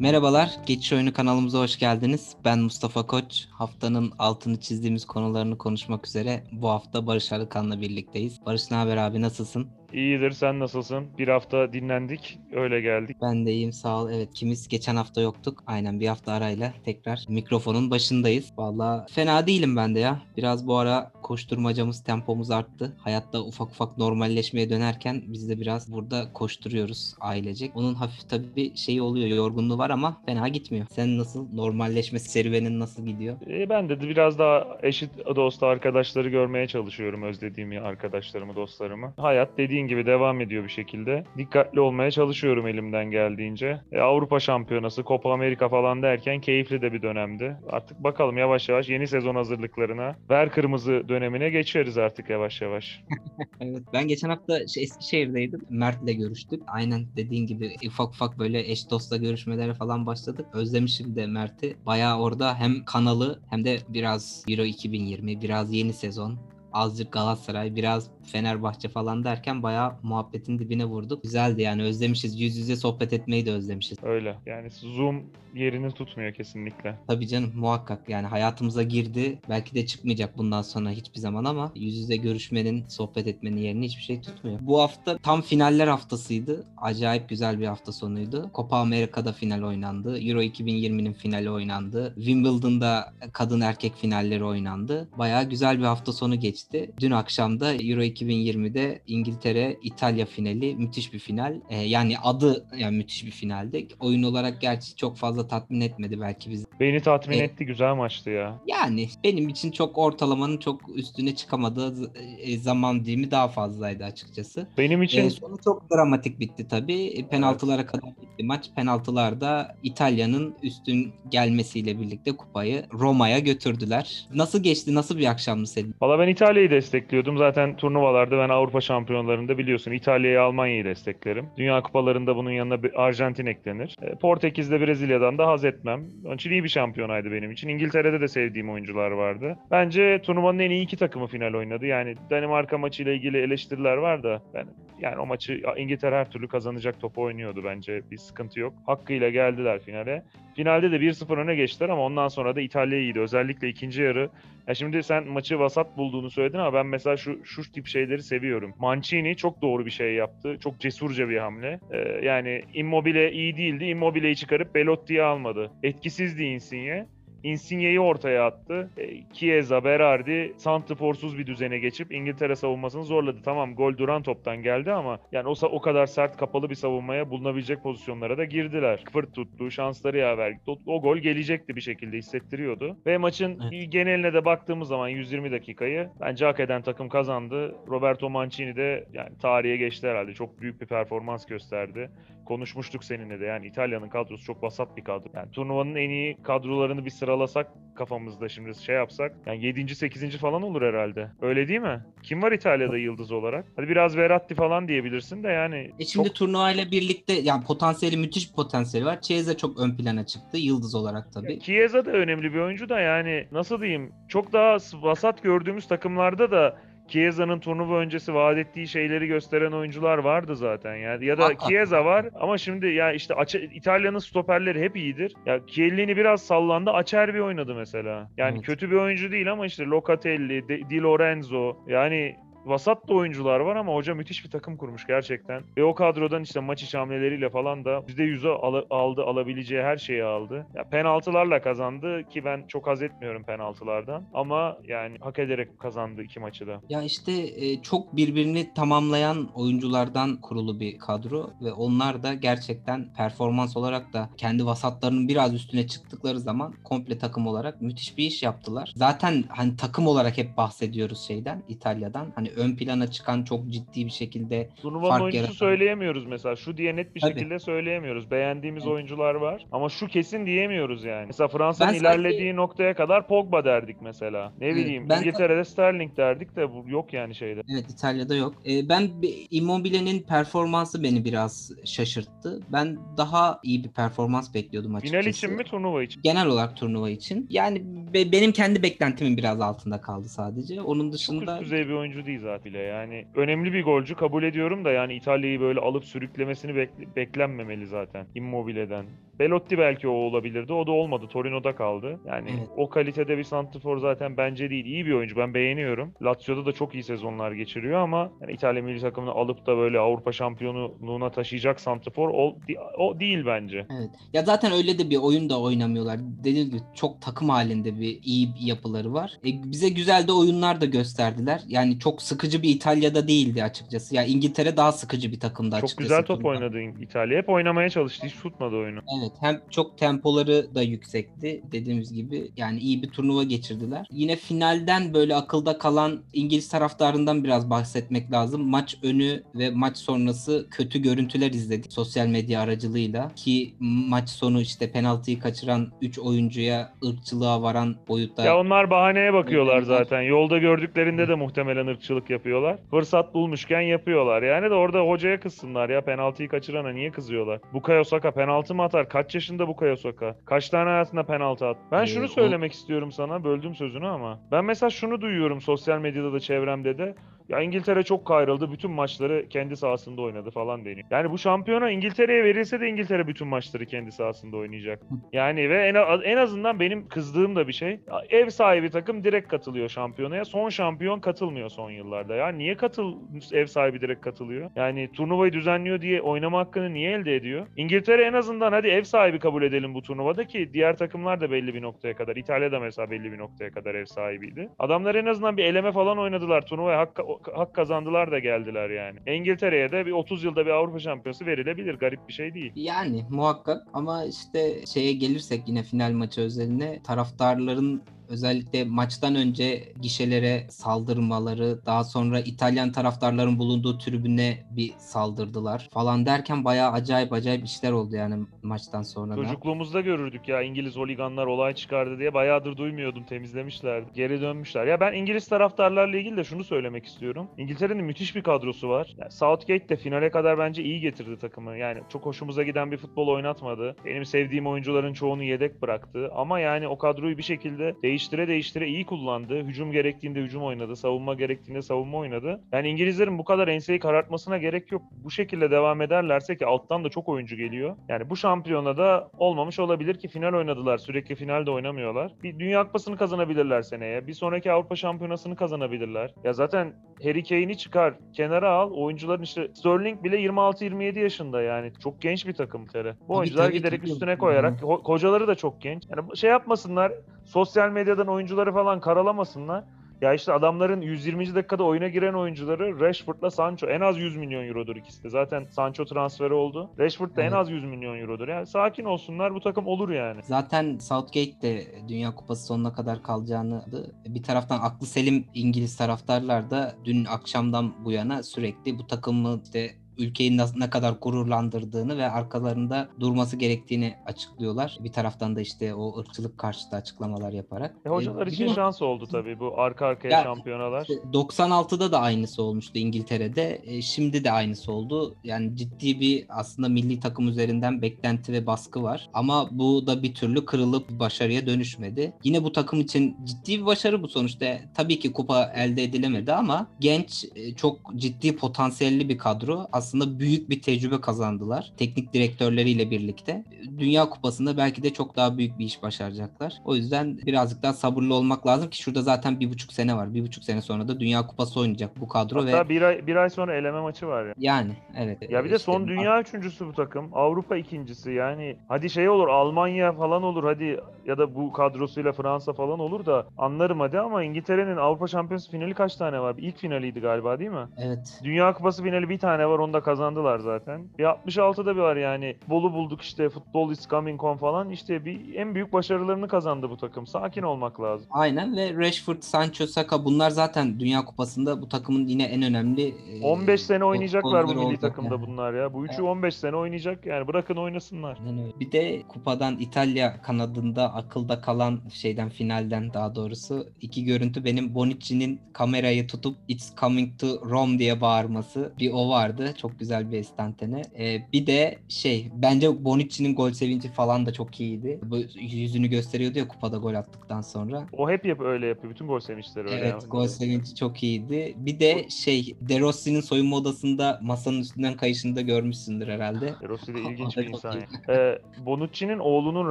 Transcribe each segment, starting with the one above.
Merhabalar, Geçiş Oyunu kanalımıza hoş geldiniz. Ben Mustafa Koç. Haftanın altını çizdiğimiz konularını konuşmak üzere bu hafta Barış Arıkan'la birlikteyiz. Barış ne haber abi, nasılsın? İyidir sen nasılsın? Bir hafta dinlendik öyle geldik. Ben de iyiyim sağ ol. Evet kimiz geçen hafta yoktuk. Aynen bir hafta arayla tekrar mikrofonun başındayız. Valla fena değilim ben de ya. Biraz bu ara koşturmacamız, tempomuz arttı. Hayatta ufak ufak normalleşmeye dönerken biz de biraz burada koşturuyoruz ailecek. Onun hafif tabii şeyi oluyor, yorgunluğu var ama fena gitmiyor. Sen nasıl normalleşme serüvenin nasıl gidiyor? E, ben de biraz daha eşit dost arkadaşları görmeye çalışıyorum özlediğimi arkadaşlarımı, dostlarımı. Hayat dediğin gibi devam ediyor bir şekilde. Dikkatli olmaya çalışıyorum elimden geldiğince. E, Avrupa Şampiyonası, Copa Amerika falan derken keyifli de bir dönemdi. Artık bakalım yavaş yavaş yeni sezon hazırlıklarına, ver kırmızı dönemine geçeriz artık yavaş yavaş. Evet ben geçen hafta şey, Eskişehir'deydim. Mert'le görüştük. Aynen dediğin gibi ufak ufak böyle eş dostla görüşmelere falan başladık. Özlemişim de Mert'i. Bayağı orada hem kanalı hem de biraz Euro 2020, biraz yeni sezon azıcık Galatasaray, biraz Fenerbahçe falan derken bayağı muhabbetin dibine vurduk. Güzeldi yani özlemişiz. Yüz yüze sohbet etmeyi de özlemişiz. Öyle. Yani Zoom yerini tutmuyor kesinlikle. Tabii canım muhakkak yani hayatımıza girdi. Belki de çıkmayacak bundan sonra hiçbir zaman ama yüz yüze görüşmenin, sohbet etmenin yerini hiçbir şey tutmuyor. Bu hafta tam finaller haftasıydı. Acayip güzel bir hafta sonuydu. Copa Amerika'da final oynandı. Euro 2020'nin finali oynandı. Wimbledon'da kadın erkek finalleri oynandı. Bayağı güzel bir hafta sonu geçti. Dün akşam da Euro 2020'de İngiltere İtalya finali müthiş bir final. Ee, yani adı yani müthiş bir finaldi. Oyun olarak gerçi çok fazla tatmin etmedi belki bizi. Beni tatmin Evet. etti güzel maçtı ya. Yani benim için çok ortalamanın çok üstüne çıkamadığı e, zaman dilimi daha fazlaydı açıkçası. Benim için Ee, sonu çok dramatik bitti tabii. E, Penaltılara kadar bitti maç. Penaltılarda İtalya'nın üstün gelmesiyle birlikte kupayı Roma'ya götürdüler. Nasıl geçti? Nasıl bir akşamdı senin? Valla ben İtalya'yı destekliyordum. Zaten turnuvalarda ben Avrupa şampiyonlarında biliyorsun İtalya'yı Almanya'yı desteklerim. Dünya kupalarında bunun yanına bir Arjantin eklenir. E, Portekiz'de Brezilya'dan da haz etmem. Onun için iyi bir şampiyonaydı benim için. İngiltere'de de sevdiğim oyuncular vardı. Bence turnuvanın en iyi iki takımı final oynadı. Yani Danimarka maçıyla ilgili eleştiriler var da ben yani o maçı İngiltere her türlü kazanacak topu oynuyordu bence. Bir sıkıntı yok. Hakkıyla geldiler finale. Finalde de 1-0 öne geçtiler ama ondan sonra da İtalya iyiydi. Özellikle ikinci yarı ya şimdi sen maçı vasat bulduğunu söyledin ama ben mesela şu şu tip şeyleri seviyorum. Mancini çok doğru bir şey yaptı. Çok cesurca bir hamle. Ee, yani Immobile iyi değildi. Immobile'yi çıkarıp Belotti'yi almadı. Etkisizdi Insigne. Insigne'yi ortaya attı. E, Chiesa, Berardi santrforsuz bir düzene geçip İngiltere savunmasını zorladı. Tamam gol duran toptan geldi ama yani o, o kadar sert kapalı bir savunmaya bulunabilecek pozisyonlara da girdiler. Fırt tuttu, şansları yaver. O, o gol gelecekti bir şekilde hissettiriyordu. Ve maçın Evet. geneline de baktığımız zaman 120 dakikayı bence hak eden takım kazandı. Roberto Mancini de yani tarihe geçti herhalde. Çok büyük bir performans gösterdi. Konuşmuştuk seninle de yani İtalya'nın kadrosu çok vasat bir kadro. Yani turnuvanın en iyi kadrolarını bir sıralasak kafamızda şimdi şey yapsak yani 7. 8. falan olur herhalde. Öyle değil mi? Kim var İtalya'da yıldız olarak? Hadi biraz Verratti falan diyebilirsin de yani E şimdi çok turnuvayla birlikte yani potansiyeli müthiş bir potansiyeli var. Chiesa çok ön plana çıktı yıldız olarak tabii. Chiesa da önemli bir oyuncu da yani nasıl diyeyim çok daha vasat gördüğümüz takımlarda da Chiesa'nın turnuva öncesi vaat ettiği şeyleri gösteren oyuncular vardı zaten yani ya da. Chiesa var ama şimdi ya işte İtalya'nın stoperleri hep iyidir. Ya Chiellini biraz sallandı, Acerbi oynadı mesela. Yani Evet. kötü bir oyuncu değil ama işte Locatelli, Di Lorenzo yani Vasat da oyuncular var ama hoca müthiş bir takım kurmuş gerçekten. Ve o kadrodan işte maç içi hamleleriyle falan da %100'ü al- aldı, alabileceği her şeyi aldı. Ya penaltılarla kazandı ki ben çok haz etmiyorum penaltılardan. Ama yani hak ederek kazandı iki maçı da. Ya işte e, çok birbirini tamamlayan oyunculardan kurulu bir kadro ve onlar da gerçekten performans olarak da kendi vasatlarının biraz üstüne çıktıkları zaman komple takım olarak müthiş bir iş yaptılar. Zaten hani takım olarak hep bahsediyoruz şeyden İtalya'dan. Hani ön plana çıkan çok ciddi bir şekilde Turnuvanın Fark oyuncusu yaratan. söyleyemiyoruz mesela. Şu diye net bir Tabii. şekilde söyleyemiyoruz. Beğendiğimiz Evet. oyuncular var. Ama şu kesin diyemiyoruz yani. Mesela Fransa'nın Ben sanki- ilerlediği noktaya kadar Pogba derdik mesela. Ne Evet, bileyim ben- İngiltere'de Sterling derdik de bu yok yani şeyde. Evet İtalya'da yok. Ee, ben Immobile'nin performansı beni biraz şaşırttı. Ben daha iyi bir performans bekliyordum açıkçası. Final için mi turnuva için? Genel olarak turnuva için. Yani be- benim kendi beklentimin biraz altında kaldı sadece. Onun Çok dışında üst düzey bir oyuncu değil zaten bile. Yani önemli bir golcü kabul ediyorum da yani İtalya'yı böyle alıp sürüklemesini bekle- beklenmemeli zaten Immobile'den. Belotti belki o olabilirdi. O da olmadı. Torino'da kaldı. Yani Evet. o kalitede bir santrfor zaten bence değil. İyi bir oyuncu. Ben beğeniyorum. Lazio'da da çok iyi sezonlar geçiriyor ama yani İtalya milli takımını alıp da böyle Avrupa şampiyonluğuna taşıyacak santrfor o, o değil bence. Evet. Ya zaten öyle de bir oyun da oynamıyorlar. Dediğim gibi çok takım halinde bir iyi bir yapıları var. E, bize güzel de oyunlar da gösterdiler. Yani çok sıkıcı bir İtalya'da değildi açıkçası. Ya İngiltere daha sıkıcı bir takımdı Çok açıkçası. güzel top oynadı İtalya. Hep oynamaya çalıştı. Hiç tutmadı oyunu. Evet hem çok tempoları da yüksekti dediğimiz gibi yani iyi bir turnuva geçirdiler. Yine finalden böyle akılda kalan İngiliz taraftarından biraz bahsetmek lazım. Maç önü ve maç sonrası kötü görüntüler izledik sosyal medya aracılığıyla ki maç sonu işte penaltıyı kaçıran 3 oyuncuya ırkçılığa varan boyutta Ya onlar bahaneye bakıyorlar Evet. zaten. Yolda gördüklerinde de muhtemelen ırkçılık yapıyorlar. Fırsat bulmuşken yapıyorlar. Yani de orada hocaya kızsınlar ya penaltıyı kaçırana niye kızıyorlar? Bukayo Saka penaltı mı atar? Kaç yaşında Bukayo Saka? Kaç tane hayatında penaltı at? Ben Ee, şunu o- söylemek istiyorum sana. Böldüm sözünü ama. Ben mesela şunu duyuyorum sosyal medyada da çevremde de. Ya İngiltere çok kayrıldı. Bütün maçları kendi sahasında oynadı falan deniyor. Yani bu şampiyona İngiltere'ye verilse de İngiltere bütün maçları kendi sahasında oynayacak. Yani ve en, en azından benim kızdığım da bir şey. Ev sahibi takım direkt katılıyor şampiyonaya. Son şampiyon katılmıyor son yıllarda. Ya niye katıl ev sahibi direkt katılıyor? Yani turnuvayı düzenliyor diye oynama hakkını niye elde ediyor? İngiltere en azından hadi ev sahibi kabul edelim bu turnuvada ki diğer takımlar da belli bir noktaya kadar. İtalya da mesela belli bir noktaya kadar ev sahibiydi. Adamlar en azından bir eleme falan oynadılar. Turnuvaya hak, hak kazandılar da geldiler yani. İngiltere'ye de bir 30 yılda bir Avrupa şampiyonası verilebilir. Garip bir şey değil. Yani muhakkak ama işte şeye gelirsek yine final maçı özeline taraftarların özellikle maçtan önce gişelere saldırmaları, daha sonra İtalyan taraftarların bulunduğu tribüne bir saldırdılar falan derken bayağı acayip acayip işler oldu yani maçtan sonra da. Çocukluğumuzda görürdük ya İngiliz holiganlar olay çıkardı diye bayağıdır duymuyordum temizlemişlerdi. Geri dönmüşler. Ya ben İngiliz taraftarlarla ilgili de şunu söylemek istiyorum. İngiltere'nin müthiş bir kadrosu var. Yani Southgate de finale kadar bence iyi getirdi takımı. Yani çok hoşumuza giden bir futbol oynatmadı. Benim sevdiğim oyuncuların çoğunu yedek bıraktı. Ama yani o kadroyu bir şekilde değiştire değiştire iyi kullandı. Hücum gerektiğinde hücum oynadı. Savunma gerektiğinde savunma oynadı. Yani İngilizlerin bu kadar enseyi karartmasına gerek yok. Bu şekilde devam ederlerse ki alttan da çok oyuncu geliyor. Yani bu şampiyona da olmamış olabilir ki final oynadılar. Sürekli finalde oynamıyorlar. Bir Dünya Kupası'nı kazanabilirler seneye. Bir sonraki Avrupa Şampiyonası'nı kazanabilirler. Ya zaten Harry Kane'i çıkar, kenara al. Oyuncuların işte Sterling bile 26-27 yaşında yani. Çok genç bir takım tere. Bu oyuncular giderek üstüne koyarak ho- kocaları da çok genç. Yani şey yapmasınlar. Sosyal medyadan oyuncuları falan karalamasınlar. Ya işte adamların 120. dakikada oyuna giren oyuncuları Rashford'la Sancho en az 100 milyon eurodur ikisi de. Zaten Sancho transferi oldu. Rashford da en Evet. az 100 milyon eurodur. Yani sakin olsunlar bu takım olur yani. Zaten Southgate de Dünya Kupası sonuna kadar kalacağını bir taraftan aklı selim İngiliz taraftarlar da dün akşamdan bu yana sürekli bu takımı işte ülkeyi ne kadar gururlandırdığını ve arkalarında durması gerektiğini açıklıyorlar. Bir taraftan da işte o ırkçılık karşıtı açıklamalar yaparak. E, hocalar E, için şans oldu tabii bu arka arkaya Ya, şampiyonalar. İşte 96'da da aynısı olmuştu İngiltere'de. E, şimdi de aynısı oldu. Yani ciddi bir aslında milli takım üzerinden beklenti ve baskı var. Ama bu da bir türlü kırılıp başarıya dönüşmedi. Yine bu takım için ciddi bir başarı bu sonuçta. Tabii ki kupa elde edilemedi ama genç, e, çok ciddi potansiyelli bir kadro. Aslında büyük bir tecrübe kazandılar. Teknik direktörleriyle birlikte. Dünya Kupası'nda belki de çok daha büyük bir iş başaracaklar. O yüzden birazcık daha sabırlı olmak lazım ki şurada zaten bir buçuk sene var. Bir buçuk sene sonra da Dünya Kupası oynayacak bu kadro Hatta ve bir ay, bir ay sonra eleme maçı var ya. yani evet. Ya bir de işte son dünya üçüncüsü bu takım. Avrupa ikincisi yani. Hadi şey olur Almanya falan olur hadi ya da bu kadrosuyla Fransa falan olur da anlarım hadi ama İngiltere'nin Avrupa Şampiyonası finali kaç tane var? İlk finaliydi galiba değil mi? Evet. Dünya Kupası finali bir tane var onu da kazandılar zaten. Bir 66'da bir var yani. Bolu bulduk işte futbol is coming on falan işte bir en büyük başarılarını kazandı bu takım. Sakin olmak lazım. Aynen ve Rashford, Sancho, Saka bunlar zaten Dünya Kupası'nda bu takımın yine en önemli e, 15 sene oynayacaklar bu milli takımda yani. bunlar ya. Bu üçü 15 sene oynayacak yani bırakın oynasınlar. Bir de kupadan İtalya kanadında akılda kalan şeyden finalden daha doğrusu iki görüntü benim Bonucci'nin kamerayı tutup It's coming to Rome diye bağırması bir o vardı. Çok güzel bir estantene. Ee, bir de şey bence Bonucci'nin gol sevinci falan da çok iyiydi. Bu yüzünü gösteriyordu ya kupada gol attıktan sonra. O hep yap öyle yapıyor. Bütün gol sevinçleri öyle. Evet yapıyor. gol sevinci çok iyiydi. Bir de şey De Rossi'nin soyunma odasında masanın üstünden kayışını da görmüşsündür herhalde. E, Rossi de ilginç bir çok insan. Ee, Bonucci'nin oğlunun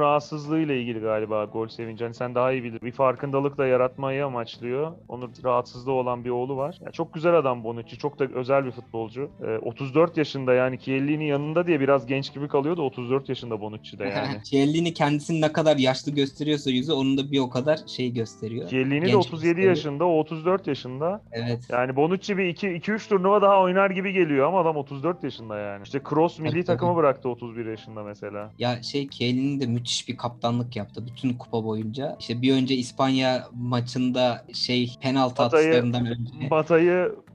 rahatsızlığıyla ilgili galiba gol sevinci. Hani sen daha iyi bilir. Bir farkındalık da yaratmayı amaçlıyor. Onun rahatsızlığı olan bir oğlu var. Ya çok güzel adam Bonucci. Çok da özel bir futbolcu. Ee, 34 yaşında yani Chiellini yanında diye biraz genç gibi kalıyor da 34 yaşında Bonucci de yani. Chiellini kendisini ne kadar yaşlı gösteriyorsa yüzü onun da bir o kadar şey gösteriyor. Chiellini de Genç 37 gösteriyor. yaşında, o 34 yaşında. Evet. Yani Bonucci bir 2-3 turnuva daha oynar gibi geliyor ama adam 34 yaşında yani. İşte Kroos milli Tabii, takımı tabii. bıraktı 31 yaşında mesela. Ya şey Chiellini de müthiş bir kaptanlık yaptı bütün kupa boyunca. İşte bir önce İspanya maçında şey penaltı atışlarından önce. Mata'yı e,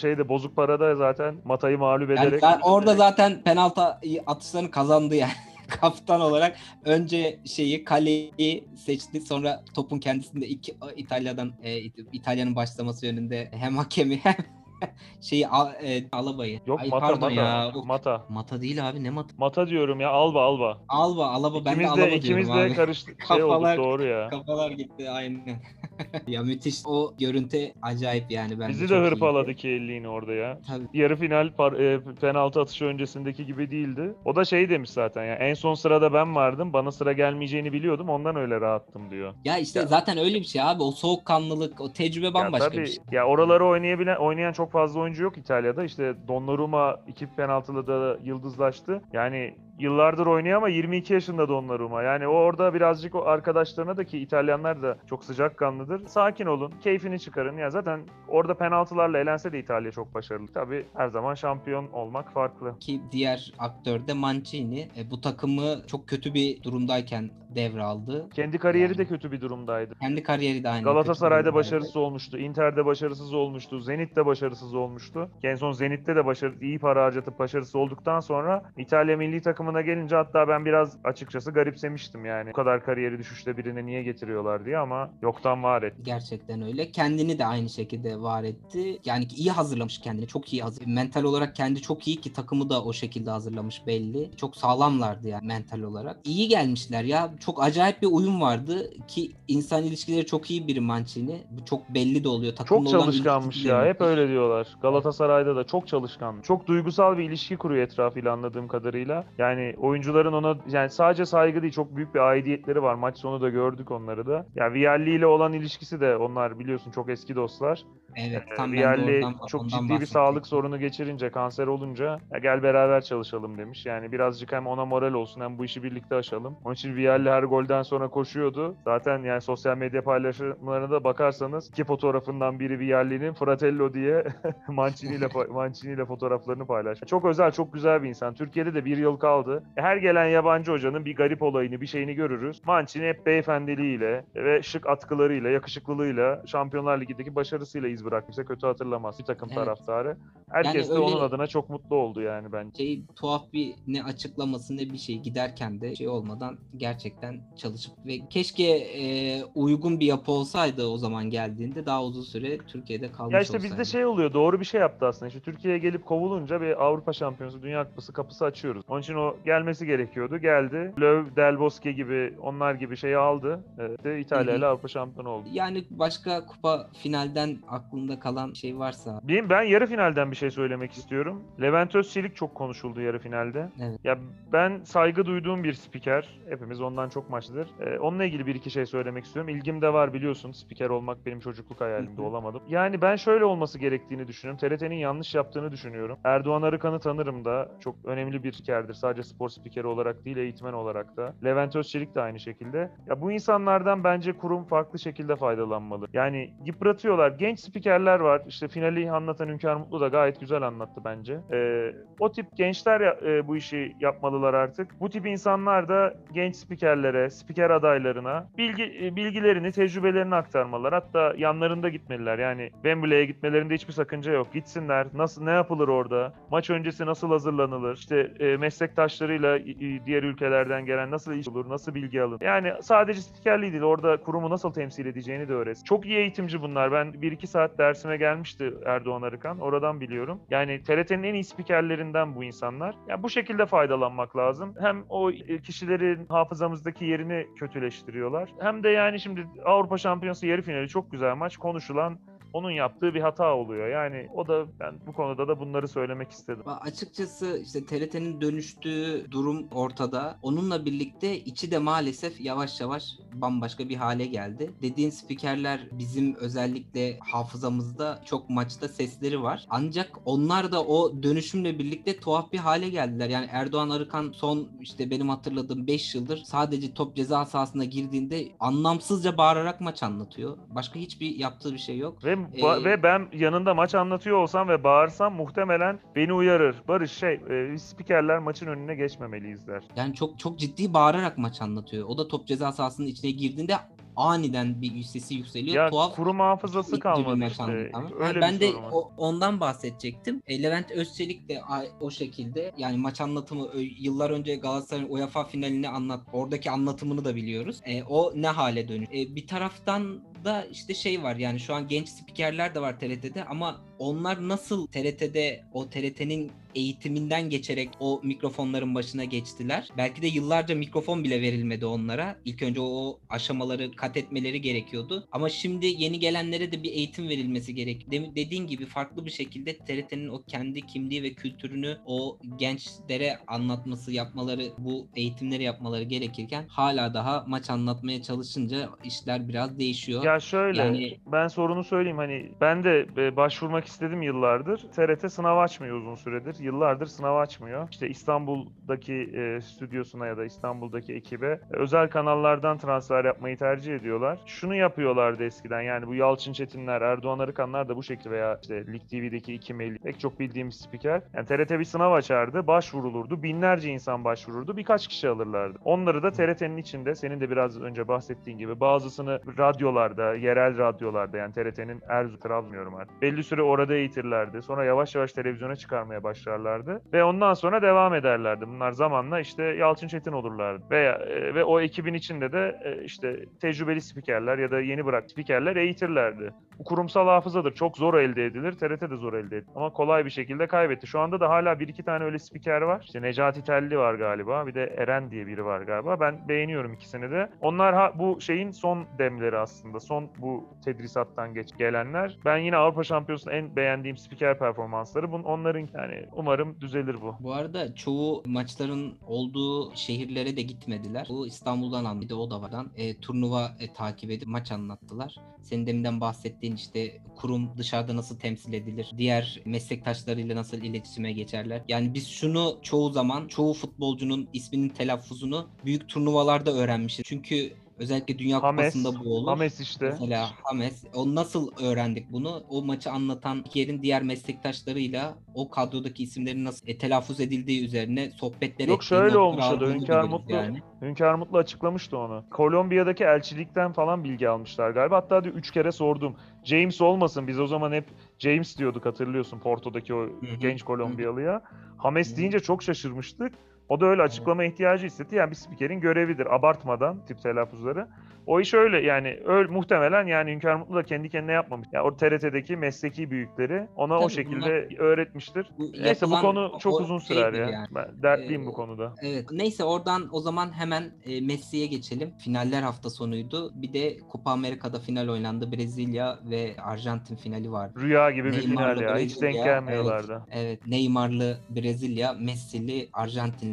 şeyde bozuk parada zaten Mata'yı mağlup Yani ederek za- orada zaten penaltı atışlarını kazandı yani. Kaptan olarak önce şeyi kaleyi seçti sonra topun kendisinde iki İtalya'dan e, İtalya'nın başlaması yönünde hem hakemi hem şeyi Al- e, Alaba'yı. Yok Ay, Mata Mata. ya. Mata. Mata değil abi ne Mata? Mata diyorum ya Alba Alba. Alba Alaba ben de İkimiz Alaba de, ikimiz diyorum de abi. karıştık. Şey Kafalar- doğru ya. Kafalar gitti aynen. ya müthiş. O görüntü acayip yani bence. Bizi de hırpaladı elliğini orada ya. Tabii. Yarı final par- e, penaltı atışı öncesindeki gibi değildi. O da şey demiş zaten ya en son sırada ben vardım. Bana sıra gelmeyeceğini biliyordum. Ondan öyle rahattım diyor. Ya işte Ya- zaten öyle bir şey abi. O soğukkanlılık, o tecrübe bambaşka ya tabii, bir şey. Ya oraları oynayabilen oynayan çok fazla oyuncu yok İtalya'da. İşte Donnarumma iki penaltılı da yıldızlaştı. Yani yıllardır oynuyor ama 22 yaşında Donnarumma. Yani o orada birazcık o arkadaşlarına da ki İtalyanlar da çok sıcakkanlıdır. Sakin olun, keyfini çıkarın. Ya zaten orada penaltılarla elense de İtalya çok başarılı. Tabii her zaman şampiyon olmak farklı. Ki diğer aktör de Mancini. E, bu takımı çok kötü bir durumdayken devraldı. Kendi kariyeri Yani. de kötü bir durumdaydı. Kendi kariyeri de aynı. Galatasaray'da başarısız olmuştu. Inter'de başarısız olmuştu. Zenit'te başarısız olmuştu. En son Zenit'te de başarı, iyi para harcatıp başarısız olduktan sonra İtalya milli takımına gelince hatta ben biraz açıkçası garipsemiştim yani. Bu kadar kariyeri düşüşte birine niye getiriyorlar diye ama yoktan var etti. Gerçekten öyle. Kendini de aynı şekilde var etti. Yani iyi hazırlamış kendini. Çok iyi hazır. Mental olarak kendi çok iyi ki takımı da o şekilde hazırlamış belli. Çok sağlamlardı yani mental olarak. İyi gelmişler ya. Çok acayip bir uyum vardı ki insan ilişkileri çok iyi biri Mancini. Bu çok belli de oluyor. Çok Takımla olan çalışkanmış ya. Hep öyle diyorlar. Galatasaray'da da çok çalışkan. Çok duygusal bir ilişki kuruyor etrafıyla anladığım kadarıyla. Yani oyuncuların ona yani sadece saygı değil çok büyük bir aidiyetleri var. Maç sonu da gördük onları da. Ya Vialli ile olan ilişkisi de onlar biliyorsun çok eski dostlar. Evet Ee, tam ben de Vialli oradan, çok ciddi bir bahsedecektim. sağlık sorunu geçirince, kanser olunca ya gel beraber çalışalım demiş. Yani birazcık hem ona moral olsun hem bu işi birlikte aşalım. Onun için Vialli her golden sonra koşuyordu. Zaten yani sosyal medya paylaşımlarına da bakarsanız iki fotoğrafından biri Vialli'nin Fratello diye Mancini ile Mancini ile fotoğraflarını paylaşmış. Çok özel, çok güzel bir insan. Türkiye'de de bir yıl kaldı. Her gelen yabancı hocanın bir garip olayını, bir şeyini görürüz. Mancini hep beyefendiliğiyle ve şık atkılarıyla, yakışıklılığıyla Şampiyonlar Ligi'ndeki başarısıyla iz bırakmışsa kötü hatırlamaz bir takım Evet. taraftarı. Herkes de öyle- onun adına çok mutlu oldu yani bence. şey tuhaf bir ne açıklaması ne bir şey giderken de şey olmadan gerçekten çalışıp ve keşke e, uygun bir yapı olsaydı o zaman geldiğinde daha uzun süre Türkiye'de kalmış Ya işte olsaydı. bizde şey oluyor doğru bir şey yaptı aslında. İşte Türkiye'ye gelip kovulunca bir Avrupa Şampiyonası, Dünya Kupası kapısı açıyoruz. Onun için o gelmesi gerekiyordu. Geldi. Löw, Del Bosque gibi onlar gibi şeyi aldı. Evet, de İtalya ile. Avrupa şampiyonu oldu. Yani başka kupa finalden aklında kalan şey varsa Benim, ben yarı finalden bir şey söylemek istiyorum. Levent Özçelik çok konuşuldu yarı finalde. Evet. Ya ben saygı duyduğum bir spiker. Hepimiz ondan çok maçlıdır. Ee, onunla ilgili bir iki şey söylemek istiyorum. İlgim de var biliyorsun. Spiker olmak benim çocukluk hayalimde olamadım. Yani ben şöyle olması gerektiğini düşünüyorum. TRT'nin yanlış yaptığını düşünüyorum. Erdoğan Arıkan'ı tanırım da. Çok önemli bir spikerdir. Sadece spor spikeri olarak değil, eğitmen olarak da. Levent Özçelik de aynı şekilde. Ya bu insanlardan bence kurum farklı şekilde faydalanmalı. Yani yıpratıyorlar. Genç spikerler var. İşte finali anlatan Hünkar Mutlu da gayet güzel anlattı bence. Ee, o tip gençler e, bu işi yapmalılar artık. Bu tip insanlar da genç spikerlere, spiker adaylarına bilgi e, bilgilerini, tecrübelerini aktarmalılar. Hatta yanlarında gitmeliler. Yani Wembley'e gitmelerinde hiçbir sakınca yok. Gitsinler. Nasıl ne yapılır orada? Maç öncesi nasıl hazırlanılır? İşte e, meslektaşlarıyla e, e, diğer ülkelerden gelen nasıl iş olur? Nasıl bilgi alın? Yani sadece spikerliği değil. Orada kurumu nasıl temsil edeceğini de öğretsin. Çok iyi eğitimci bunlar. Ben 1-2 saat dersime gelmişti Erdoğan Arıkan. Oradan biliyorum. Yani TRT'nin en iyi spikerlerinden bu insanlar. Ya bu şekilde faydalanmak lazım. Hem o kişilerin hafızamızdaki yerini kötüleştiriyorlar. Hem de yani şimdi Avrupa Şampiyonası yarı finali çok güzel maç. Konuşulan onun yaptığı bir hata oluyor. Yani o da ben bu konuda da bunları söylemek istedim. Açıkçası işte TRT'nin dönüştüğü durum ortada. Onunla birlikte içi de maalesef yavaş yavaş bambaşka bir hale geldi. Dediğin spikerler bizim özellikle hafızamızda çok maçta sesleri var. Ancak onlar da o dönüşümle birlikte tuhaf bir hale geldiler. Yani Erdoğan Arıkan son işte benim hatırladığım 5 yıldır sadece top ceza sahasına girdiğinde anlamsızca bağırarak maç anlatıyor. Başka hiçbir yaptığı bir şey yok. Ve Ee, ve ben yanında maç anlatıyor olsam ve bağırsam muhtemelen beni uyarır. Barış şey, e, spikerler maçın önüne geçmemeliyiz der. Yani çok çok ciddi bağırarak maç anlatıyor. O da top ceza sahasının içine girdiğinde aniden bir sesi yükseliyor. Ya Tuhaf kurum hafızası kalmadı maç işte. Öyle Yani ben bir de o- ondan bahsedecektim. E, Levent Özçelik de o şekilde yani maç anlatımı yıllar önce Galatasaray'ın UEFA finalini anlat oradaki anlatımını da biliyoruz. E, o ne hale dönüş. E, bir taraftan da işte şey var yani şu an genç spikerler de var TRT'de ama onlar nasıl TRT'de o TRT'nin eğitiminden geçerek o mikrofonların başına geçtiler. Belki de yıllarca mikrofon bile verilmedi onlara. İlk önce o aşamaları kat etmeleri gerekiyordu. Ama şimdi yeni gelenlere de bir eğitim verilmesi gerek. De- dediğin gibi farklı bir şekilde TRT'nin o kendi kimliği ve kültürünü o gençlere anlatması, yapmaları, bu eğitimleri yapmaları gerekirken hala daha maç anlatmaya çalışınca işler biraz değişiyor. Ya şöyle, Yani- ben sorunu söyleyeyim hani ben de e, başvurmak istedim yıllardır. TRT sınav açmıyor uzun süredir. Yıllardır sınav açmıyor. İşte İstanbul'daki e, stüdyosuna ya da İstanbul'daki ekibe e, özel kanallardan transfer yapmayı tercih ediyorlar. Şunu yapıyorlardı eskiden yani bu Yalçın Çetinler, Erdoğan Arıkanlar da bu şekilde veya işte Lig TV'deki iki Melih pek çok bildiğimiz spiker. Yani TRT bir sınav açardı, başvurulurdu. Binlerce insan başvururdu. Birkaç kişi alırlardı. Onları da TRT'nin içinde senin de biraz önce bahsettiğin gibi bazısını radyolarda, yerel radyolarda yani TRT'nin Erzurum, Trabzon'um artık. Belli süre orada eğitirlerdi. Sonra yavaş yavaş televizyona çıkarmaya başlarlardı. Ve ondan sonra devam ederlerdi. Bunlar zamanla işte Yalçın Çetin olurlardı. Veya, e, ve o ekibin içinde de e, işte tecrübeli spikerler ya da yeni bırak spikerler eğitirlerdi. Bu kurumsal hafızadır. Çok zor elde edilir. TRT de zor elde edilir. Ama kolay bir şekilde kaybetti. Şu anda da hala bir iki tane öyle spiker var. İşte Necati Telli var galiba. Bir de Eren diye biri var galiba. Ben beğeniyorum ikisini de. Onlar ha, bu şeyin son demleri aslında. Son bu tedrisattan geç gelenler. Ben yine Avrupa Şampiyonası'nın en beğendiğim spiker performansları. Bun, onların yani umarım düzelir bu. Bu arada çoğu maçların olduğu şehirlere de gitmediler. Bu İstanbul'dan anladı. O da vardan. E, turnuva e, takip edip maç anlattılar. Senin deminden bahsettiğin işte kurum dışarıda nasıl temsil edilir? Diğer meslektaşlarıyla nasıl iletişime geçerler? Yani biz şunu çoğu zaman çoğu futbolcunun isminin telaffuzunu büyük turnuvalarda öğrenmişiz. Çünkü özellikle Dünya Hames, Kupası'nda bu olur. Hames işte. Mesela Hames. O nasıl öğrendik bunu? O maçı anlatan yerin diğer meslektaşlarıyla o kadrodaki isimlerin nasıl e, telaffuz edildiği üzerine sohbetler Yok, şöyle notlar olmuş o da, aldığını Hünkar Mutlu- Hünkar Mutlu açıklamıştı onu. Kolombiya'daki elçilikten falan bilgi almışlar galiba. Hatta diyor 3 kere sordum. James olmasın. Biz o zaman hep James diyorduk hatırlıyorsun Porto'daki o genç Kolombiyalıya. Hames deyince çok şaşırmıştık. O da öyle açıklama ihtiyacı hissetti. Yani bir spikerin görevidir. Abartmadan tip telaffuzları. O iş öyle yani öyle muhtemelen yani Hünkar Mutlu da kendi kendine yapmamış. Yani o TRT'deki mesleki büyükleri ona o Tabii şekilde öğretmiştir. Bu Neyse bu konu çok o uzun sürer ya. yani. Ben dertliyim Ee, bu konuda. Evet. Neyse oradan o zaman hemen e, Messi'ye geçelim. Finaller hafta sonuydu. Bir de Copa Amerika'da final oynandı. Brezilya ve Arjantin finali vardı. Rüya gibi bir Neymar'lı final ya. Hiç denk Brezilya, gelmiyorlardı. Evet, Neymar'lı Brezilya, Messi'li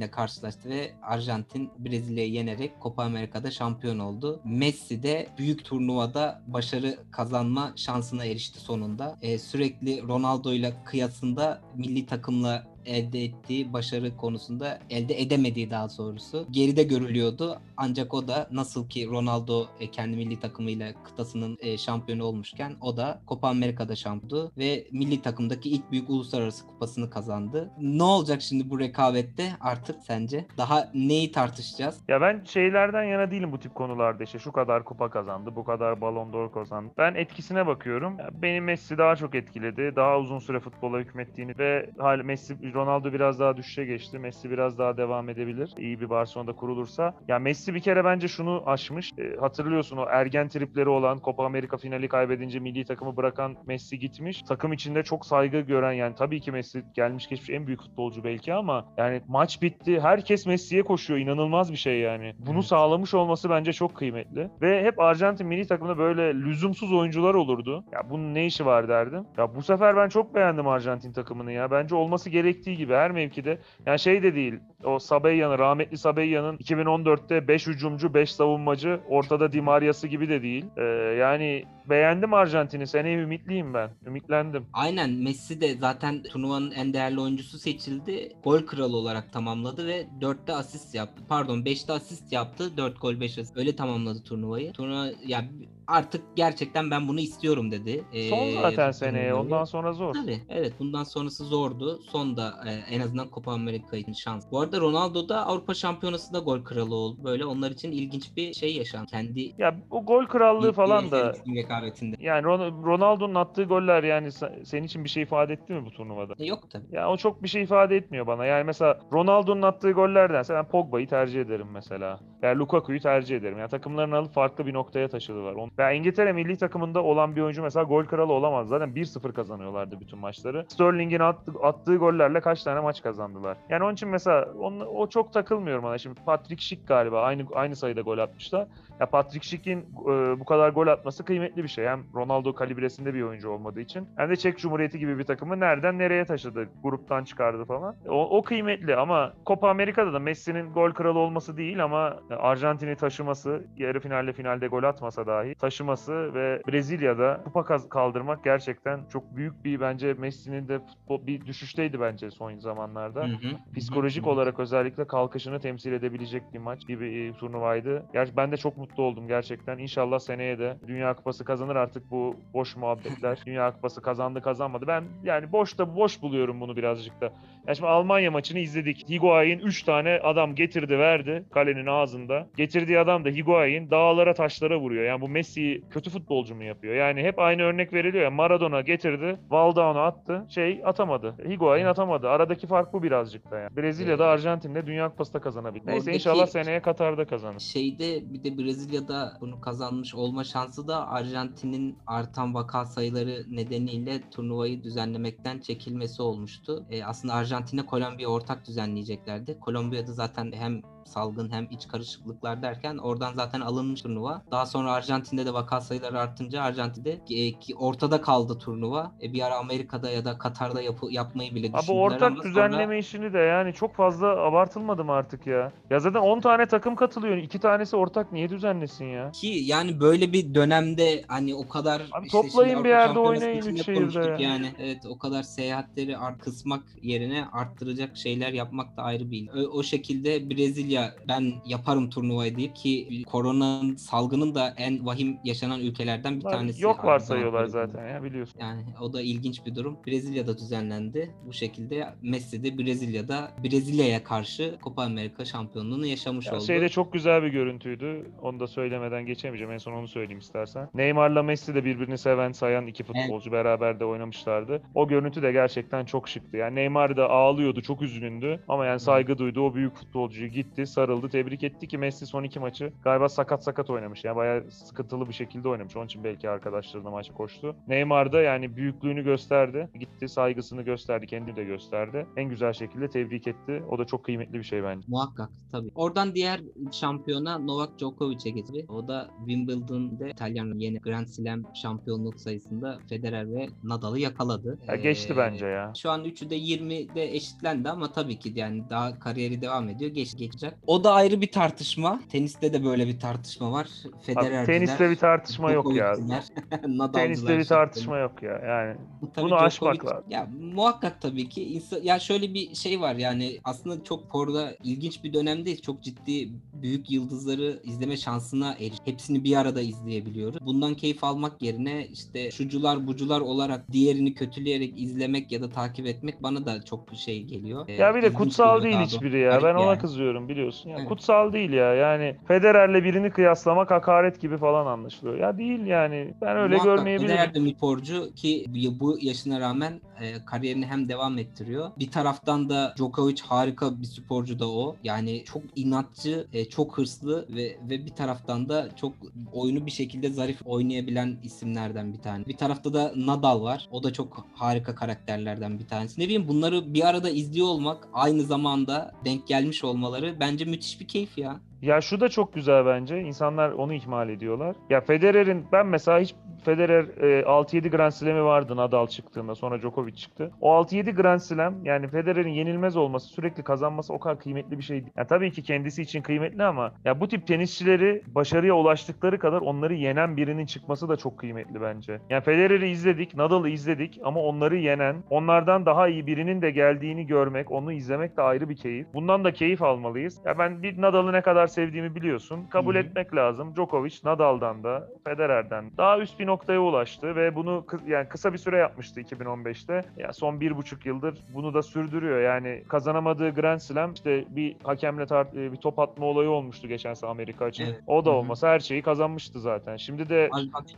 Arjantin'le karşılaştı ve Arjantin Brezilya'yı yenerek Copa Amerika'da şampiyon oldu. Messi de büyük turnuvada başarı kazanma şansına erişti sonunda. Ee, sürekli Ronaldo ile kıyasında milli takımla elde ettiği başarı konusunda elde edemediği daha doğrusu geride görülüyordu. Ancak o da nasıl ki Ronaldo e, kendi milli takımıyla kıtasının e, şampiyonu olmuşken o da Copa Amerika'da şampiyondu ve milli takımdaki ilk büyük uluslararası kupasını kazandı. Ne olacak şimdi bu rekabette artık sence? Daha neyi tartışacağız? Ya ben şeylerden yana değilim bu tip konularda işte şu kadar kupa kazandı, bu kadar Ballon d'Or kazandı. Ben etkisine bakıyorum. Beni Messi daha çok etkiledi. Daha uzun süre futbola hükmettiğini ve hal Messi Ronaldo biraz daha düşüşe geçti. Messi biraz daha devam edebilir. İyi bir Barcelona'da kurulursa. Ya Messi bir kere bence şunu aşmış. E, hatırlıyorsun o ergen tripleri olan Copa Amerika finali kaybedince milli takımı bırakan Messi gitmiş. Takım içinde çok saygı gören yani tabii ki Messi gelmiş geçmiş en büyük futbolcu belki ama yani maç bitti. Herkes Messi'ye koşuyor. İnanılmaz bir şey yani. Bunu Evet. sağlamış olması bence çok kıymetli. Ve hep Arjantin milli takımında böyle lüzumsuz oyuncular olurdu. Ya bunun ne işi var derdim. Ya bu sefer ben çok beğendim Arjantin takımını ya. Bence olması gerektiği gibi her mevkide. Yani şey de değil. O Sabella'nın, rahmetli Sabella'nın 2014'te 5 hücumcu, 5 savunmacı, ortada Di Maria'sı gibi de değil. Ee, yani beğendim Arjantin'i. Seneye ümitliyim ben. Ümitlendim. Aynen Messi de zaten turnuvanın en değerli oyuncusu seçildi. Gol kralı olarak tamamladı ve 4'te asist yaptı. Pardon 5'te asist yaptı. 4 gol 5 asist. Öyle tamamladı turnuvayı. Turnuva ya artık gerçekten ben bunu istiyorum dedi. Son Ee, zaten bu seneye. turnuvayı. Ondan sonra zor. Tabii evet bundan sonrası zordu. Son da e, en azından Copa Amerika için şans. Bu arada Ronaldo da Avrupa Şampiyonası'nda gol kralı oldu. Böyle onlar için ilginç bir şey yaşandı. Kendi Ya o gol krallığı falan da isim rekabetinde. yani Ron- Ronaldo'nun attığı goller yani se- senin için bir şey ifade etti mi bu turnuvada? E, Yok tabii. Ya o çok bir şey ifade etmiyor bana. Yani mesela Ronaldo'nun attığı gollerdense ben Pogba'yı tercih ederim mesela. Yani Lukaku'yu tercih ederim. Yani takımlarını alıp farklı bir noktaya taşıdılar. On- Ya İngiltere milli takımında olan bir oyuncu mesela gol kralı olamaz. Zaten 1-0 kazanıyorlardı bütün maçları. Sterling'in attı- attığı gollerle kaç tane maç kazandılar. Yani onun için mesela on- o çok takılmıyorum bana. Şimdi Patrick Schick galiba aynı aynı sayıda gol atmışlar. Ya Patrick Schick'in e, bu kadar gol atması kıymetli bir şey. Hem Ronaldo kalibresinde bir oyuncu olmadığı için hem de Çek Cumhuriyeti gibi bir takımı nereden nereye taşıdı, gruptan çıkardı falan. O, o kıymetli ama Copa Amerika'da da Messi'nin gol kralı olması değil ama Arjantin'i taşıması, yarı finalde finalde gol atmasa dahi taşıması ve Brezilya'da kupa kaldırmak gerçekten çok büyük bir bence Messi'nin de futbol bir düşüşteydi bence son zamanlarda Hı hı. psikolojik Hı hı. olarak özellikle kalkışını temsil edebilecek bir maç gibi e, turnuvaydı. Gerçi ben de çok mutlu oldum gerçekten. İnşallah seneye de Dünya Kupası kazanır artık bu boş muhabbetler. Dünya Kupası kazandı kazanmadı. Ben yani boş da boş buluyorum bunu birazcık da. Yani şimdi Almanya maçını izledik. Higuain 3 tane adam getirdi verdi kalenin ağzında. Getirdiği adam da Higuain dağlara taşlara vuruyor. Yani bu Messi kötü futbolcu mu yapıyor? Yani hep aynı örnek veriliyor ya. Maradona getirdi, Valdao'nu attı. Şey atamadı. Higuain atamadı. Aradaki fark bu birazcık da yani. Brezilya'da Arjantin'de Dünya Kupası da kazanabilir. Neyse Oradaki- inşallah seneye Katar'da kazanır. Şeyde bir de Brezilya'da bunu kazanmış olma şansı da Arjantin'in artan vaka sayıları nedeniyle turnuvayı düzenlemekten çekilmesi olmuştu. E, aslında Arjantin'e Kolombiya ortak düzenleyeceklerdi. Kolombiya'da zaten hem salgın hem iç karışıklıklar derken oradan zaten alınmış turnuva. Daha sonra Arjantin'de de vaka sayıları artınca Arjantin'de e, ki ortada kaldı turnuva. E, bir ara Amerika'da ya da Katar'da yapı, yapmayı bile Abi düşündüler ortak ama sonra- düzenleme işini de yani çok fazla abartılmadı mı artık ya? Ya zaten 10 tane takım katılıyor. 2 tanesi ortak niye düzenlesin ya? Ki yani böyle bir dönemde hani o kadar Abi işte toplayın bir yerde oynayın üç şehirde ya. Yani evet o kadar seyahatleri kısmak yerine arttıracak şeyler yapmak da ayrı bir. O, o şekilde Brezilya ben yaparım turnuvayı deyip ki koronanın salgının da en vahim yaşanan ülkelerden bir tanesi. Yok aynı varsayıyorlar zamanda. zaten ya biliyorsun. Yani o da ilginç bir durum. Brezilya'da düzenlendi. Bu şekilde Messi de Brezilya'da Brezilya'ya karşı Copa Amerika şampiyonluğunu yaşamış Ya oldu. şeyde çok güzel bir görüntüydü. Onu da söylemeden geçemeyeceğim. En son onu söyleyeyim istersen. Neymar'la Messi de birbirini seven, sayan iki futbolcu beraber de oynamışlardı. O görüntü de gerçekten çok şıktı. Yani Neymar da ağlıyordu, çok üzgündü. Ama yani saygı duydu. O büyük futbolcuyu gitti, sarıldı, tebrik etti ki Messi son iki maçı galiba sakat sakat oynamış. Yani bayağı sıkıntılı bir şekilde oynamış. Onun için belki arkadaşlarına maç koştu. Neymar da yani büyüklüğünü gösterdi. Gitti, saygısını gösterdi, kendini de gösterdi. En güzel şekilde tebrik etti. O da çok kıymetli bir şey bence. Muhakkak tabii. Oradan diğer şampiyona Novak Djokovic'e geçti. O da Wimbledon'da İtalyan yeni Grand Slam şampiyonluk sayısında Federer ve Nadal'ı yakaladı. Ya geçti Ee, bence ya. Şu an üçü de 20'de eşitlendi ama tabii ki yani daha kariyeri devam ediyor. Geç, geçecek. O da ayrı bir tartışma. Teniste de böyle bir tartışma var. Abi, Federerciler, teniste bir tartışma yok ya. Teniste bir tartışma yok ya. Yani Tabii Bunu aşmak lazım. Ya muhakkak tabii ki. İnsan, ya şöyle bir şey var yani aslında çok sporda ilginç bir dönemdeyiz. Çok ciddi büyük yıldızları izleme şansına eriş. Hepsini bir arada izleyebiliyoruz. Bundan keyif almak yerine işte şucular bucular olarak diğerini kötüleyerek izlemek ya da takip etmek bana da çok şey geliyor. Ee, Ya bir de ilginç kutsal değil hiçbiri ya. Ben ona yani. kızıyorum biliyorsun. Ya Evet. kutsal değil ya. Yani Federer'le birini kıyaslamak hakaret gibi falan anlaşılıyor. Ya değil yani. Ben öyle Muhakkak görmeyebilirim. Federer de bir sporcu ki bu yaşına rağmen e, kariyerini hem devam ettiriyor. Bir taraftan da Djokovic harika bir sporcu da o. Yani çok inatçı, e, çok hırslı ve ve bir taraftan da çok oyunu bir şekilde zarif oynayabilen isimlerden bir tane. Bir tarafta da Nadal var. O da çok harika karakterlerden bir tanesi. Ne bileyim bunları bir arada izliyor olmak, aynı zamanda denk gelmiş olmaları bence müthiş bir keyif ya. Ya şu da çok güzel bence. İnsanlar onu ihmal ediyorlar. Ya Federer'in ben mesela hiç Federer e, 6-7 Grand Slam'i vardı Nadal çıktığında sonra Djokovic çıktı. O 6-7 Grand Slam yani Federer'in yenilmez olması sürekli kazanması o kadar kıymetli bir şey değil. Yani tabii ki kendisi için kıymetli ama ya bu tip tenisçileri başarıya ulaştıkları kadar onları yenen birinin çıkması da çok kıymetli bence. Yani Federer'i izledik, Nadal'ı izledik ama onları yenen, onlardan daha iyi birinin de geldiğini görmek, onu izlemek de ayrı bir keyif. Bundan da keyif almalıyız. Ya ben bir Nadal'ı ne kadar sevdiğimi biliyorsun. Kabul Hı hı. etmek lazım. Djokovic Nadal'dan da Federer'den daha üst bir noktaya ulaştı ve bunu kı- yani kısa bir süre yapmıştı 2015'te. Ya son bir buçuk yıldır bunu da sürdürüyor. Yani kazanamadığı Grand Slam işte bir hakemle tar- e, bir top atma olayı olmuştu geçen sene Amerika için. Evet. O da olmasa her şeyi kazanmıştı zaten. Şimdi de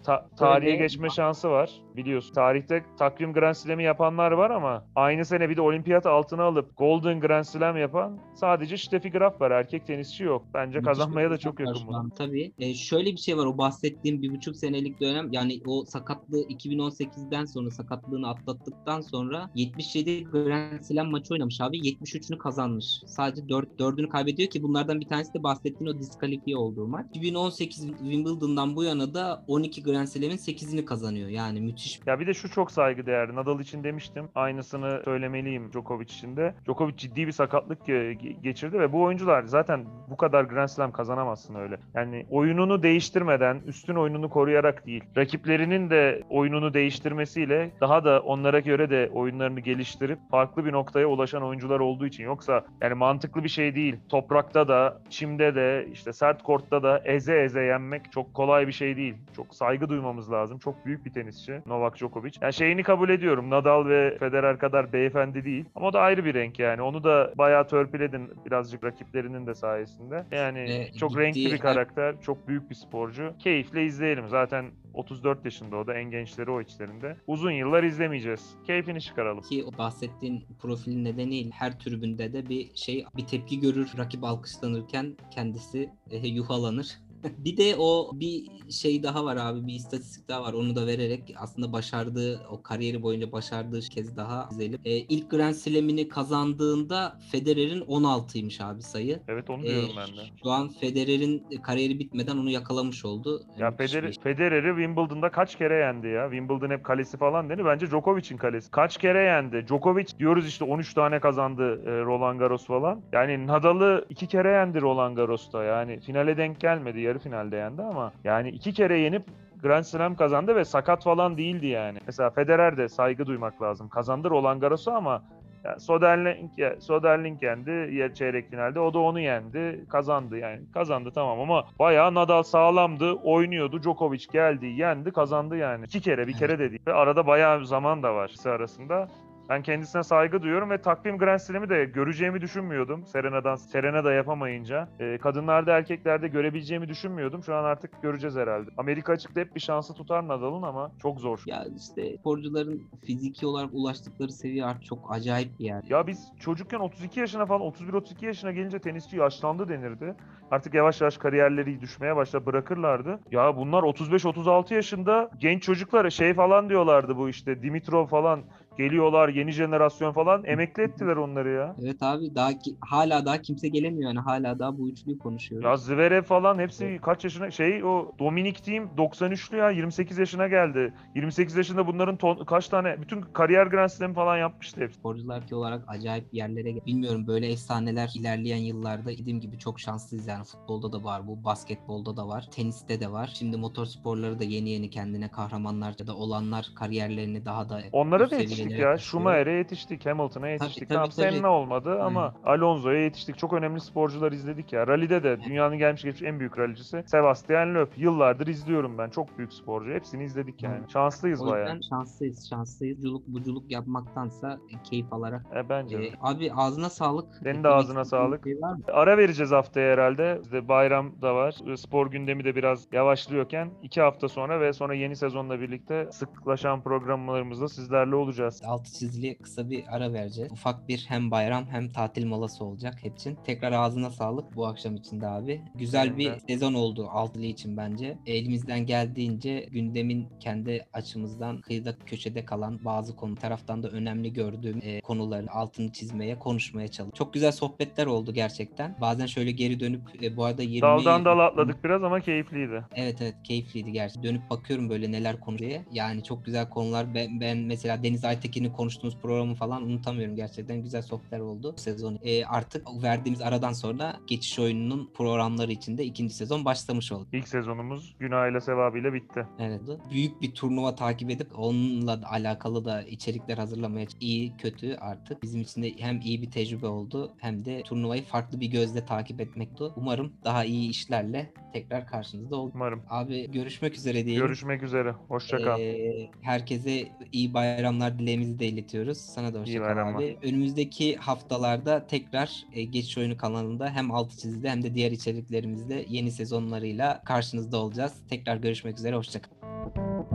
ta- tarihe geçme şansı var biliyorsun. Tarihte takvim Grand Slam'i yapanlar var ama aynı sene bir de olimpiyat altına alıp Golden Grand Slam yapan sadece Steffi Graf var. Erkek tenisçi yok. Bence kazanmaya da çok yakın bunu. Tabii. E, şöyle bir şey var o bahsettiğim bir buçuk senelik dönem yani o sakatlığı 2018'den sonra sakatlığını atlattıktan sonra 77 Grand Slam maçı oynamış abi 73'ünü kazanmış. Sadece 4 4'ünü kaybediyor ki bunlardan bir tanesi de bahsettiğin o diskalifiye olduğu maç. 2018 Wimbledon'dan bu yana da 12 Grand Slam'in 8'ini kazanıyor. Yani müthiş. Ya bir de şu çok saygıdeğer. Nadal için demiştim. Aynısını söylemeliyim Djokovic için de. Djokovic ciddi bir sakatlık ge- ge- geçirdi ve bu oyuncular zaten bu kadar Grand Slam kazanamazsın öyle. Yani oyununu değiştirmeden, üstün oyununu koruyarak değil, rakiplerinin de oyununu değiştirmesiyle daha da onlara göre de oyunlarını geliştirip farklı bir noktaya ulaşan oyuncular olduğu için. Yoksa yani mantıklı bir şey değil. Toprakta da, çimde de, işte sert kortta da eze eze yenmek çok kolay bir şey değil. Çok saygı duymamız lazım. Çok büyük bir tenisçi Novak Djokovic. Yani şeyini kabul ediyorum. Nadal ve Federer kadar beyefendi değil. Ama o da ayrı bir renk yani. Onu da bayağı törpüledin birazcık rakiplerinin de sayesinde. Yani Ve çok gittiği renkli bir karakter. Çok büyük bir sporcu. Keyifle izleyelim. Zaten 34 yaşında o da en gençleri o içlerinde. Uzun yıllar izlemeyeceğiz. Keyfini çıkaralım. ki o bahsettiğin profil nedeniyle her tribünde de bir şey bir tepki görür. Rakip alkışlanırken kendisi e, yuhalanır. Bir de o bir şey daha var abi bir istatistik daha var onu da vererek aslında başardığı o kariyeri boyunca başardığı kez daha izleyelim. E, ilk Grand Slam'ini kazandığında Federer'in 16'ymış abi sayı. Evet onu E, diyorum ben de. Şu an Federer'in kariyeri bitmeden onu yakalamış oldu. Ya Federer, bir- Federer'i Wimbledon'da kaç kere yendi ya? Wimbledon hep kalesi falan dedi. Bence Djokovic'in kalesi. Kaç kere yendi? Djokovic diyoruz işte 13 tane kazandı e, Roland Garros falan. Yani Nadal'ı iki kere yendi Roland Garros'ta. Yani finale denk gelmedi. Yarı finalde yendi ama yani iki kere yenip Grand Slam kazandı ve sakat falan değildi yani. Mesela Federer de saygı duymak lazım. Kazandı Roland Garros'u ama ya Soderling, Soderling yendi ya çeyrek finalde. O da onu yendi. Kazandı yani. Kazandı tamam ama bayağı Nadal sağlamdı. Oynuyordu. Djokovic geldi, yendi, kazandı yani. İki kere, bir kere de değil. Ve arada bayağı zaman da var arasında. Ben kendisine saygı duyuyorum ve takvim Grand Slam'i de göreceğimi düşünmüyordum. Serena'dan Serena da yapamayınca. Ee, kadınlarda erkeklerde görebileceğimi düşünmüyordum. Şu an artık göreceğiz herhalde. Amerika açıkta hep bir şansı tutar Nadal'ın ama çok zor. Ya işte sporcuların fiziki olarak ulaştıkları seviye artık çok acayip bir yer. Ya biz çocukken 32 yaşına falan 31-32 yaşına gelince tenisçi yaşlandı denirdi. Artık yavaş yavaş kariyerleri düşmeye başla bırakırlardı. Ya bunlar 35-36 yaşında genç çocuklara şey falan diyorlardı bu işte Dimitrov falan geliyorlar yeni jenerasyon falan emekli ettiler onları ya. Evet abi daha ki, hala daha kimse gelemiyor yani hala daha bu üçlüyü konuşuyoruz. Ya Zverev falan hepsi kaç yaşına şey o Dominik Thiem 93'lü ya 28 yaşına geldi. 28 yaşında bunların ton, kaç tane bütün kariyer Grand Slam falan yapmıştı hepsi. Sporcular ki olarak acayip yerlere gel- Bilmiyorum böyle efsaneler ilerleyen yıllarda dediğim gibi çok şanslıyız yani futbolda da var bu, basketbolda da var, teniste de var. Şimdi motorsporları da yeni yeni kendine kahramanlar ya da olanlar kariyerlerini daha da Onlara da yetiştik ya. Schumacher'e yetiştik, Hamilton'a yetiştik. tabii, tamam tabii. Senna olmadı ama Alonso'ya yetiştik. Çok önemli sporcular izledik ya. Rally'de de dünyanın gelmiş geçmiş en büyük rallycisi Sebastian Loeb. Yıllardır izliyorum ben. Çok büyük sporcu. Hepsini izledik yani. Hı. Şanslıyız O bayağı. şanslıyız, şanslıyız. Buculuk, buculuk yapmaktansa keyif alarak. E, bence. E, abi ağzına sağlık. Senin de ağzına istediğin sağlık. Şey var mı? Ara vereceğiz haftaya herhalde. İşte bayram da var. Spor gündemi de biraz yavaşlıyorken iki hafta sonra ve sonra yeni sezonla birlikte sıklaşan programlarımızda sizlerle olacağız. Yapacağız. Altı çizili kısa bir ara vereceğiz. Ufak bir hem bayram hem tatil molası olacak hepsinin. Tekrar ağzına sağlık bu akşam için de abi. Güzel bir sezon oldu altılı için bence. Elimizden geldiğince gündemin kendi açımızdan kıyıda köşede kalan bazı konu taraftan da önemli gördüğüm e, konuların altını çizmeye, konuşmaya çalıştık. Çok güzel sohbetler oldu gerçekten. Bazen şöyle geri dönüp e, bu arada 20 Daldan dala atladık biraz ama keyifliydi. Evet evet keyifliydi gerçekten. Dönüp bakıyorum böyle neler konuşuyor. Yani çok güzel konular. Ben, ben mesela Deniz Aytekin'in konuştuğumuz programı falan unutamıyorum gerçekten. Güzel sohbetler oldu sezon. Ee, artık verdiğimiz aradan sonra geçiş oyununun programları için de ikinci sezon başlamış oldu. İlk sezonumuz günahıyla sevabıyla bitti. Evet. Büyük bir turnuva takip edip onunla da alakalı da içerikler hazırlamaya iyi kötü artık bizim için de hem iyi bir tecrübe oldu hem de turnuvayı farklı bir gözle takip etmekte. Umarım daha iyi işlerle tekrar karşınızda olur. Umarım. Abi görüşmek üzere diyelim. Görüşmek üzere. Hoşça kal. Ee, herkese iyi bayramlar dileğimizi de iletiyoruz. Sana da İyi hoşça kal bayramlar. abi. Önümüzdeki haftalarda tekrar e, Geçiş Oyunu kanalında hem Altı Çizide hem de diğer içeriklerimizde yeni sezonlarıyla karşınızda olacağız. Tekrar görüşmek üzere. Hoşça kal.